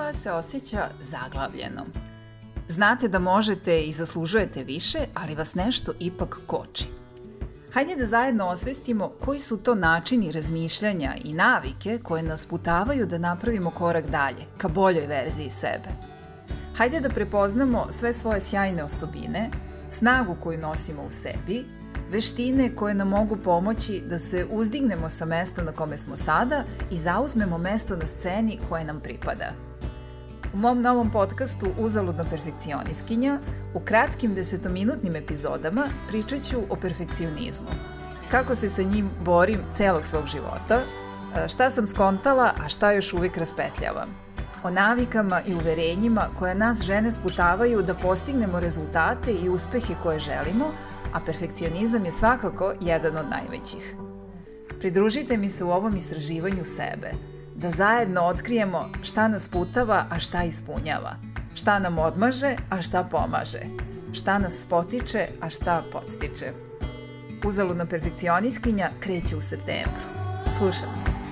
vas se osjeća zaglavljeno? Znate da možete i zaslužujete više, ali vas nešto ipak koči. Hajde da zajedno osvestimo koji su to načini razmišljanja i navike koje nas putavaju da napravimo korak dalje, ka boljoj verziji sebe. Hajde da prepoznamo sve svoje sjajne osobine, snagu koju nosimo u sebi, veštine koje nam mogu pomoći da se uzdignemo sa mesta na kome smo sada i zauzmemo mesto na sceni koje nam pripada. U mom novom podcastu Uzaludna perfekcioniskinja u kratkim desetominutnim epizodama pričat ću o perfekcionizmu. Kako se sa njim borim celog svog života, šta sam skontala, a šta još uvijek raspetljavam. O navikama i uverenjima koje nas žene sputavaju da postignemo rezultate i uspehe koje želimo, a perfekcionizam je svakako jedan od najvećih. Pridružite mi se u ovom istraživanju sebe, da zajedno otkrijemo šta nas putava, a šta ispunjava, šta nam odmaže, a šta pomaže, šta nas potiče, a šta podstiče. Uzaludna perfekcioniskinja kreće u septembru. Slušamo se.